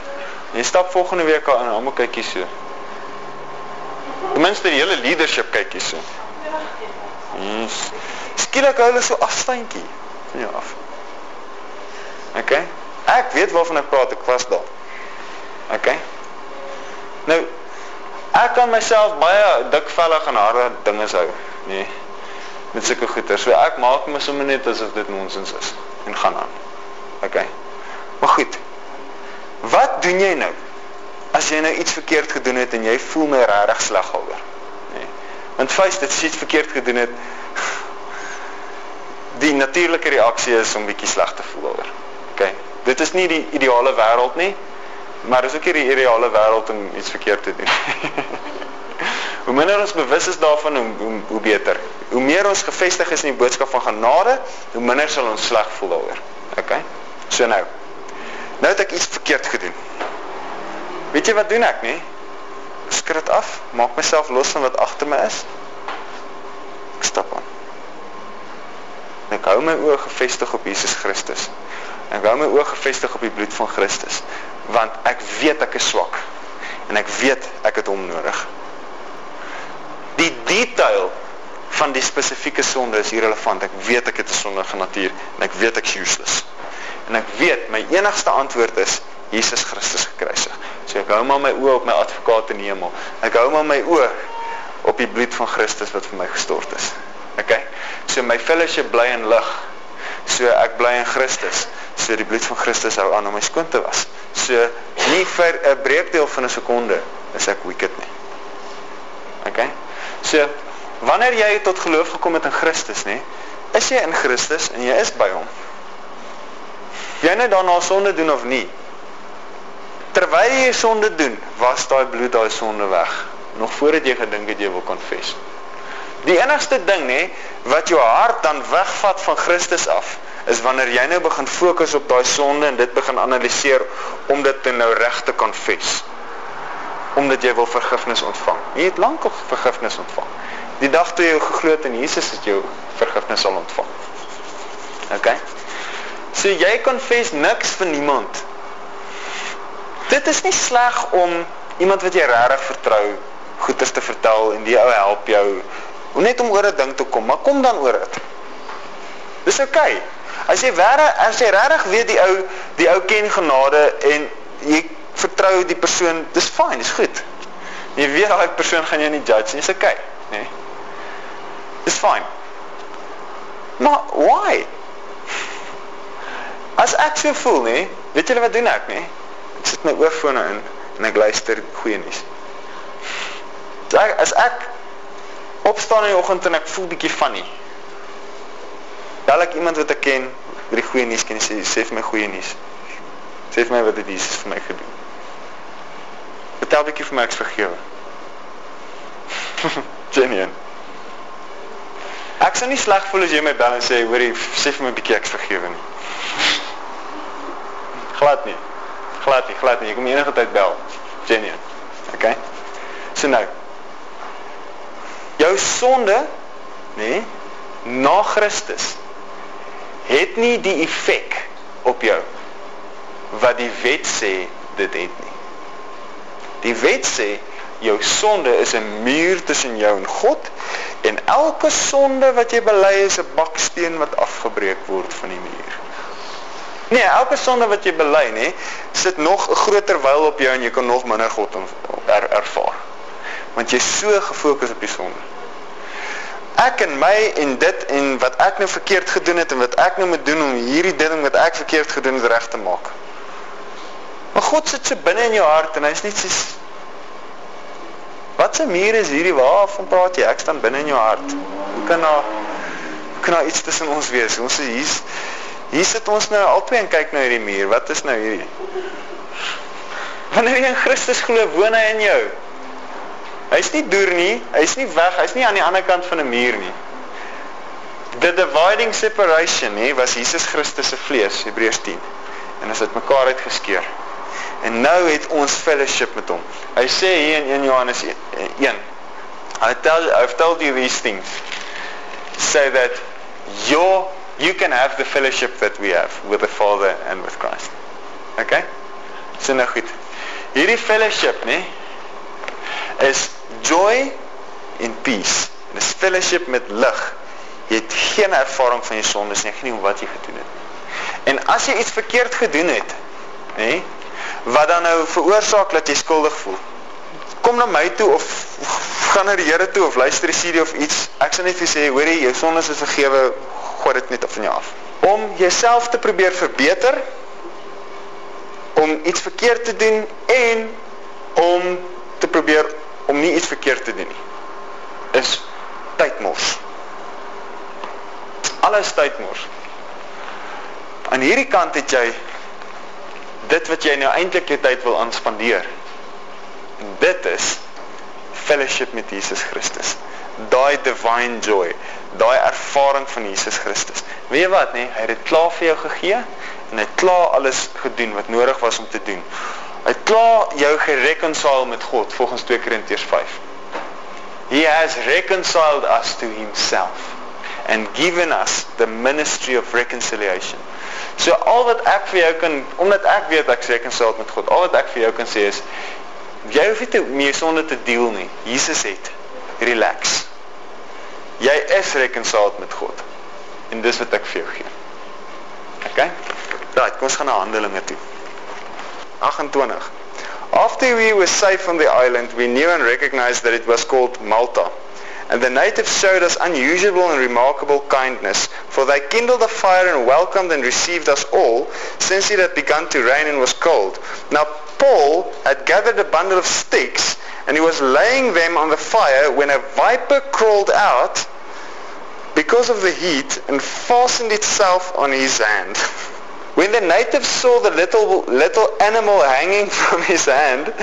En jy stap volgende week aan en almal kyk hier so. Ten minste die hele leadership kyk hier so. Yes. Skielik hulle so afstandjie van jou af. OK? Ek weet waarvan ek praat, ek was daar. OK? Nou ek kan myself baie dikvellig en harde dinge hou, nee. Met sulke goeie. So ek maak my sommer net asof dit nonsens is en gaan aan. OK. Maar goed. Wat doen jy nou? As jy nou iets verkeerd gedoen het en jy voel my regtig sleg oor. Nee. Want fees dit iets verkeerd gedoen het. Die natuurlike reaksie is om bietjie sleg te voel oor. OK. Dit is nie die ideale wêreld nie, maar dis ook nie die ideale wêreld om iets verkeerd te doen. hoe minder ons bewus is daarvan, hoe, hoe hoe beter. Hoe meer ons gefestig is in die boodskap van genade, hoe minder sal ons sleg voel daaroor. OK? So nou. Nou het ek iets verkeerd gedoen. Weet jy wat doen ek nie? Skud dit af, maak myself los van wat agter my is. Ek stap aan. Ek hou my oë gefestig op Jesus Christus. Ek hou my oë gefestig op die bloed van Christus, want ek weet ek is swak. En ek weet ek het hom nodig. Die detail van die spesifieke sonde is irrelevant. Ek weet ek het 'n sondige natuur en ek weet ek is useless. En ek weet my enigste antwoord is Jesus Christus gekruisig. So ek hou maar my oë op my advokaat in die hemel. Ek hou maar my oë op die bloed van Christus wat vir my gestort is. Okay. So my fellowship bly in lig. So ek bly in Christus. So die bloed van Christus hou aan om my skoon te was. So nie vir 'n breekdeel van 'n sekonde is ek wicked nie. Okay? So wanneer jy tot geloof gekom het in Christus, nê, is jy in Christus en jy is by hom. Jy net daarna sonde doen of nie. Terwyl jy sonde doen, was daai bloed daai sonde weg, nog voordat jy gedink het jy wil konfess. Die enigste ding nê wat jou hart dan wegvat van Christus af, is wanneer jy nou begin fokus op daai sonde en dit begin analiseer om dit nou reg te konfess omdat jy wil vergifnis ontvang. Jy het lank al vergifnis ontvang. Die dag toe jy geglo het in Jesus het jy vergifnis al ontvang. OK? So jy konfess niks vir niemand. Dit is nie sleg om iemand wat jy regtig vertrou goeders te vertel en die ou help jou net om oor 'n ding te kom, maar kom dan oor dit. Dis OK. As jy regtig as jy regtig weet die ou die ou ken genade en jy vertrou die persoon, dis fyn, dis goed. Jy weet daai persoon gaan jou nie judge nie, dis okay, nê? Nee. Dis fyn. Maar why? As ek so voel, nê, weet julle wat doen ek, nê? Ek sit my oorfone in en ek luister goeie nuus. As ek opstaan in die oggend en ek voel bietjie funny. Ek iemand wat ek ken, met die goeie nuus kan sê, sê vir my goeie nuus. Sê vir my wat het Jesus vir my gedoen. Vertel 'n bietjie vir my ek's vergewe. Genuine. Ek sou nie sleg voel as jy my bel en sê, hoorie, sê vir my 'n bietjie ek's vergewe nie. glad nie. Glad nie, glad nie. Jy kom enige tyd bel. Genuine. Okay? So nou. Jou sonde, nê, nee, na Christus het nie die effek op jou wat die wet sê dit het nie. Die wet sê jou sonde is 'n muur tussen jou en God en elke sonde wat jy bely is 'n baksteen wat afgebreek word van die muur. Nee, elke sonde wat jy bely, nê, sit nog 'n groter wyl op jou en jy kan nog minder God er, ervaar. Want jy's so gefokus op die sonde. Ek en my en dit en wat ek nou verkeerd gedoen het en wat ek nou moet doen om hierdie ding wat ek verkeerd gedoen het reg te maak. Maar God sit so binne in jou hart en hy's net so Wat 'n muur is hierdie waarvan praat jy? Ek staan binne in jou hart. Hoe kan daar hoe kan daar iets tussen ons wees? Ons is hier hier sit ons nou albei en kyk na hierdie muur. Wat is nou hierdie? Wanneer jy in Christus glo, woon hy in jou. Hy's nie deur nie, hy's nie weg, hy's nie aan die ander kant van 'n muur nie. The dividing separation, hè, was Jesus Christus se vlees, Hebreërs 10. En as dit mekaar uitgeskeur. En nou het ons fellowship met hom. Hy sê hier in 1 Johannes 1. I tell I've told you these things so that your you can have the fellowship that we have with the Father and with Christ. Okay? So nou goed. Hierdie fellowship, nê, is joy and peace. Dis fellowship met lig. Jy het geen ervaring van jou sondes nie, geen wat jy gedoen het nie. En as jy iets verkeerd gedoen het, nê, wat dan nou veroorsaak dat jy skuldig voel. Kom na my toe of gaan na die Here toe of luister die CD of iets. Ek sal net vir sê, hoorie, jou sondes is vergewe, gooi dit net van jou af. Om jouself te probeer verbeter, om iets verkeerd te doen en om te probeer om nie iets verkeerd te doen nie. Is tydmors. Alles tydmors. Aan hierdie kant het jy dit wat jy nou eintlik jou tyd wil aanspandeer. En dit is fellowship met Jesus Christus. Daai divine joy, daai ervaring van Jesus Christus. Weet jy wat nee? hy het dit klaar vir jou gegee en hy het klaar alles gedoen wat nodig was om te doen. Hy klaar jou gereconcile met God volgens 2 Korintiërs 5. He has reconciled us to himself and given us the ministry of reconciliation. So al wat ek vir jou kan omdat ek weet ek sal met God. Al wat ek vir jou kan sê is Jy hoef nie te mee sonde te deel nie. Jesus het. Relax. Jy is rekensaald met God. En dis wat ek vir jou gee. OK? Right, kom ons gaan na Handelinge toe. 28. After we were safe on the island, we knew and recognized that it was called Malta. And the natives showed us unusual and remarkable kindness, for they kindled a fire and welcomed and received us all, since it had begun to rain and was cold. Now Paul had gathered a bundle of sticks, and he was laying them on the fire when a viper crawled out because of the heat and fastened itself on his hand. When the natives saw the little, little animal hanging from his hand,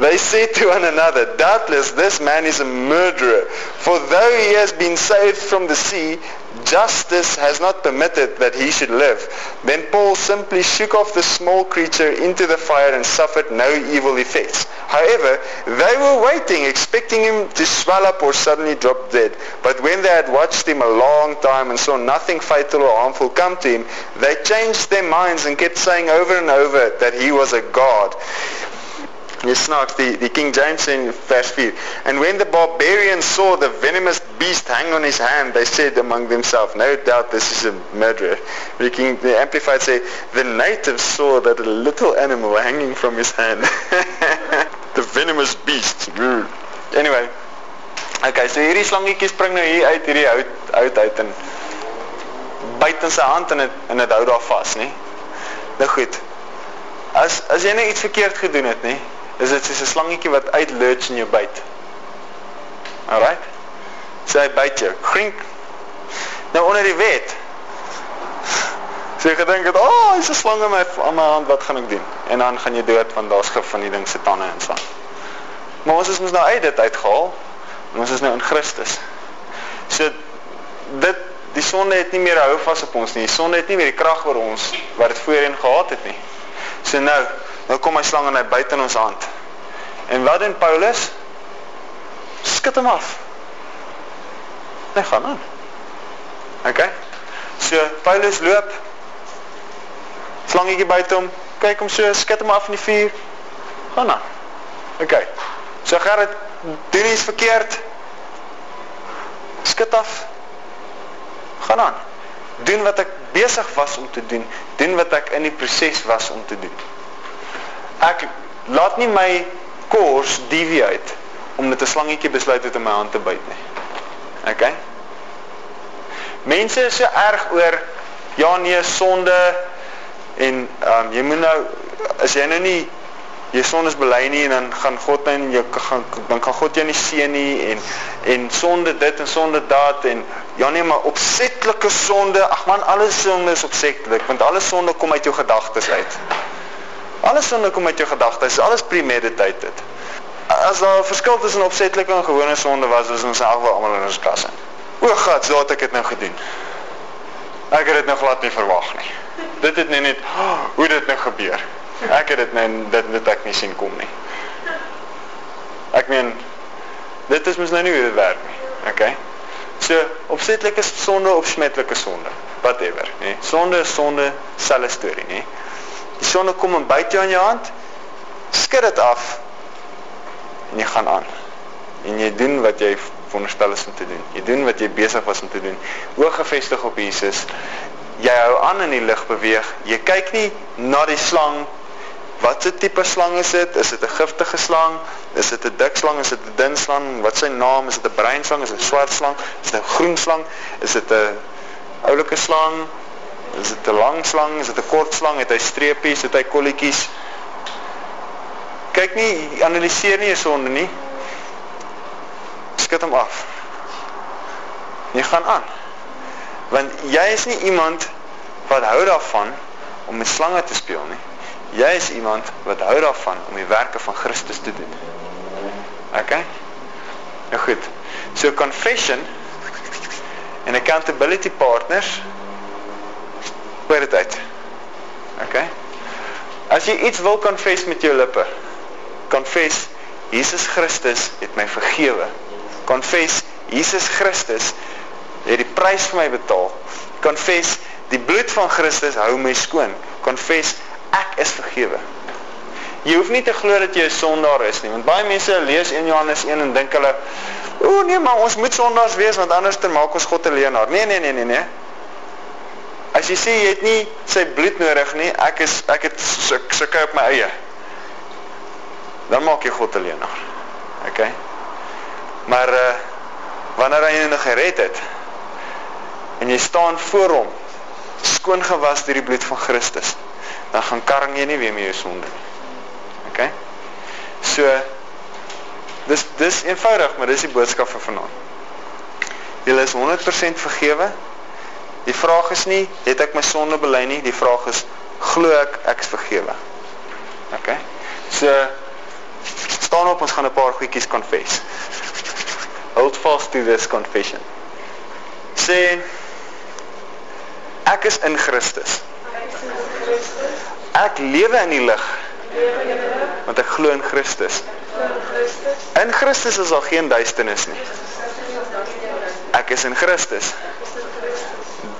they said to one another, Doubtless this man is a murderer, for though he has been saved from the sea, justice has not permitted that he should live. Then Paul simply shook off the small creature into the fire and suffered no evil effects. However, they were waiting, expecting him to swell up or suddenly drop dead. But when they had watched him a long time and saw nothing fatal or harmful come to him, they changed their minds and kept saying over and over that he was a god. Jy snaaks die die King James in vers 4. And when the barbarians saw the venomous beast hang on his hand, they said among themselves, no doubt this is a murderer. The King the amplified say the natives saw that a little animal hanging from his hand. the venomous beast. Anyway. Okay, so hierdie slangetjie spring nou hier uit hierdie hout hout uit en byt in sy hand en dit en dit hou daar vas, nê? Nou goed. As as jy net nou iets verkeerd gedoen het, nê? Is dit soos 'n slangetjie wat uitlurch in jou byt. Alright? So hy byt jou. Grink. Nou onder die wet. So jy gedink het, "O, oh, is 'n slang in my aan my hand, wat gaan ek doen?" En dan gaan jy dood want daar's gif van die ding se tande in slang. Maar ons is mos nou uit dit uitgehaal. Ons is nou in Christus. So dit die sonde het nie meer hou vas op ons nie. Die sonde het nie meer die krag oor ons wat dit voorheen gehad het nie. So nou Nou kom hy slang en hy byt in ons hand. En wat doen Paulus? Skud hom af. Hy gaan aan. OK. So Paulus loop. Slangetjie byt hom. Kyk hom so, skud hom af in die vuur. Gaan aan. OK. So Gerrit doen iets verkeerd. Skud af. Gaan aan. Doen wat ek besig was om te doen. Doen wat ek in die proses was om te doen ek laat nie my kors deviate omdat 'n slangetjie besluit het om my hand te byt nie. OK? Mense is so erg oor ja nee sonde en ehm um, jy moet nou as jy nou nie jy sondes bely nie en dan gaan God nou jy gaan dan kan God jou nie seën nie en en sonde dit en sonde dat en ja nee maar opsetlike sonde ag man alles sonde is opsetlik want alle sonde kom uit jou gedagtes uit. Alles sonde kom uit jou gedagtes, alles premeditated. As daar 'n verskil tussen opsetlike en gewone sonde was, was ons almal almal in ons klasse. O God, so het ek dit nou gedoen. Ek het dit nog glad nie verwag nie. Dit het net net oh, hoe dit nou gebeur. Ek het dit net dit dit ek nie sien kom nie. Ek meen dit is mos nou nie hoe dit werk nie. Okay? So opsetlike sonde of smetlike sonde, whatever, nê. Sonde is sonde, selfe storie, nê. Die sonne kom en byt jou in jou hand. Skud dit af. En jy gaan aan. En jy doen wat jy veronderstel is om te doen. Jy doen wat jy besig was om te doen. Oog gefestig op Jesus. Jy hou aan in die lig beweeg. Jy kyk nie na die slang Wat se tipe slang is dit? Is dit 'n giftige slang? Is dit 'n dik slang? Is dit 'n dun slang? Wat sy naam? Is dit 'n bruin slang? Is dit 'n swart slang? Is dit 'n groen slang? Is dit 'n oulike slang? Is dit 'n lang slang? Is dit 'n kort slang? Het hy streepies? Het hy kolletjies? Kyk nie, analiseer nie 'n sonde nie. Skud hom af. Jy gaan aan. Want jy is nie iemand wat hou daarvan om met slange te speel nie. Jy is iemand wat hou daarvan om die werke van Christus te doen. OK? Nou goed. So confession en accountability partners Hoor dit uit. OK. As jy iets wil confess met jou lippe, confess Jesus Christus het my vergewe. Confess Jesus Christus het die prys vir my betaal. Confess die bloed van Christus hou my skoon. Confess ek is vergewe. Jy hoef nie te glo dat jy 'n sondaar is nie, want baie mense lees 1 Johannes 1 en dink hulle, "O nee, maar ons moet sondaars wees want anders dan maak ons God 'n leienaar." Nee, nee, nee, nee, nee. As jy sê jy het nie sy bloed nodig nie, ek is ek het sulke op my eie. Dan maak jy God 'n leienaar. OK. Maar uh wanneer hy jou nog gered het en jy staan voor hom skoon gewas deur die bloed van Christus, dan gaan karring jy nie weer met jou sonde nie. OK? So dis dis eenvoudig, maar dis die boodskap vir vanaand. Jy is 100% vergewe. Die vraag is nie het ek my sonde bely nie, die vraag is glo ek ek is vergewe. OK? So staan op, ons gaan 'n paar goedjies confess. Hold fast to this confession. Sê ek is in Christus. Ek lewe in die lig. Want ek glo in Christus. In Christus is daar geen duisternis nie. Ek is in Christus. Daaroor is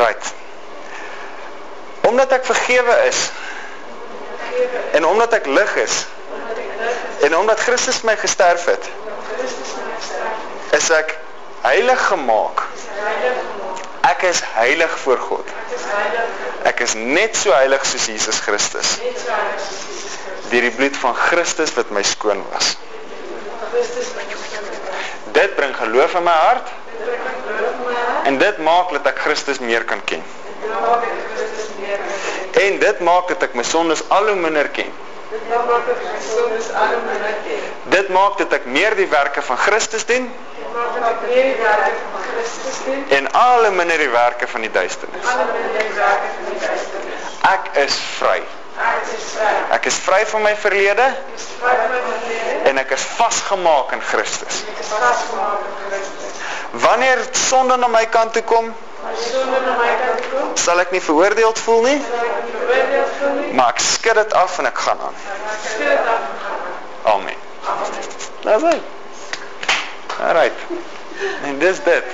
Right. Omdat ek vergewe is en omdat ek lig is en omdat Christus my gesterf het is ek heilig gemaak. Ek is heilig voor God. Ek is net so heilig soos Jesus Christus. Deur die bloed van Christus wat my skoon was. Dit bring geloof in my hart. En dit maak dat ek Christus meer kan ken. En dit maak dat ek my sondes al hoe minder ken. Dit maak dat ek meer die werke van Christus doen. En alle minder die werke van die duisternis. Ek is vry. Ek is vry van my verlede. En ek is vasgemaak in Christus. Wanneer sonde na my kant toe kom, sal ek nie veroordeeld voel nie. Maar ek skud dit af en ek gaan aan. Amen. Dis dit. Alright. En dis dit.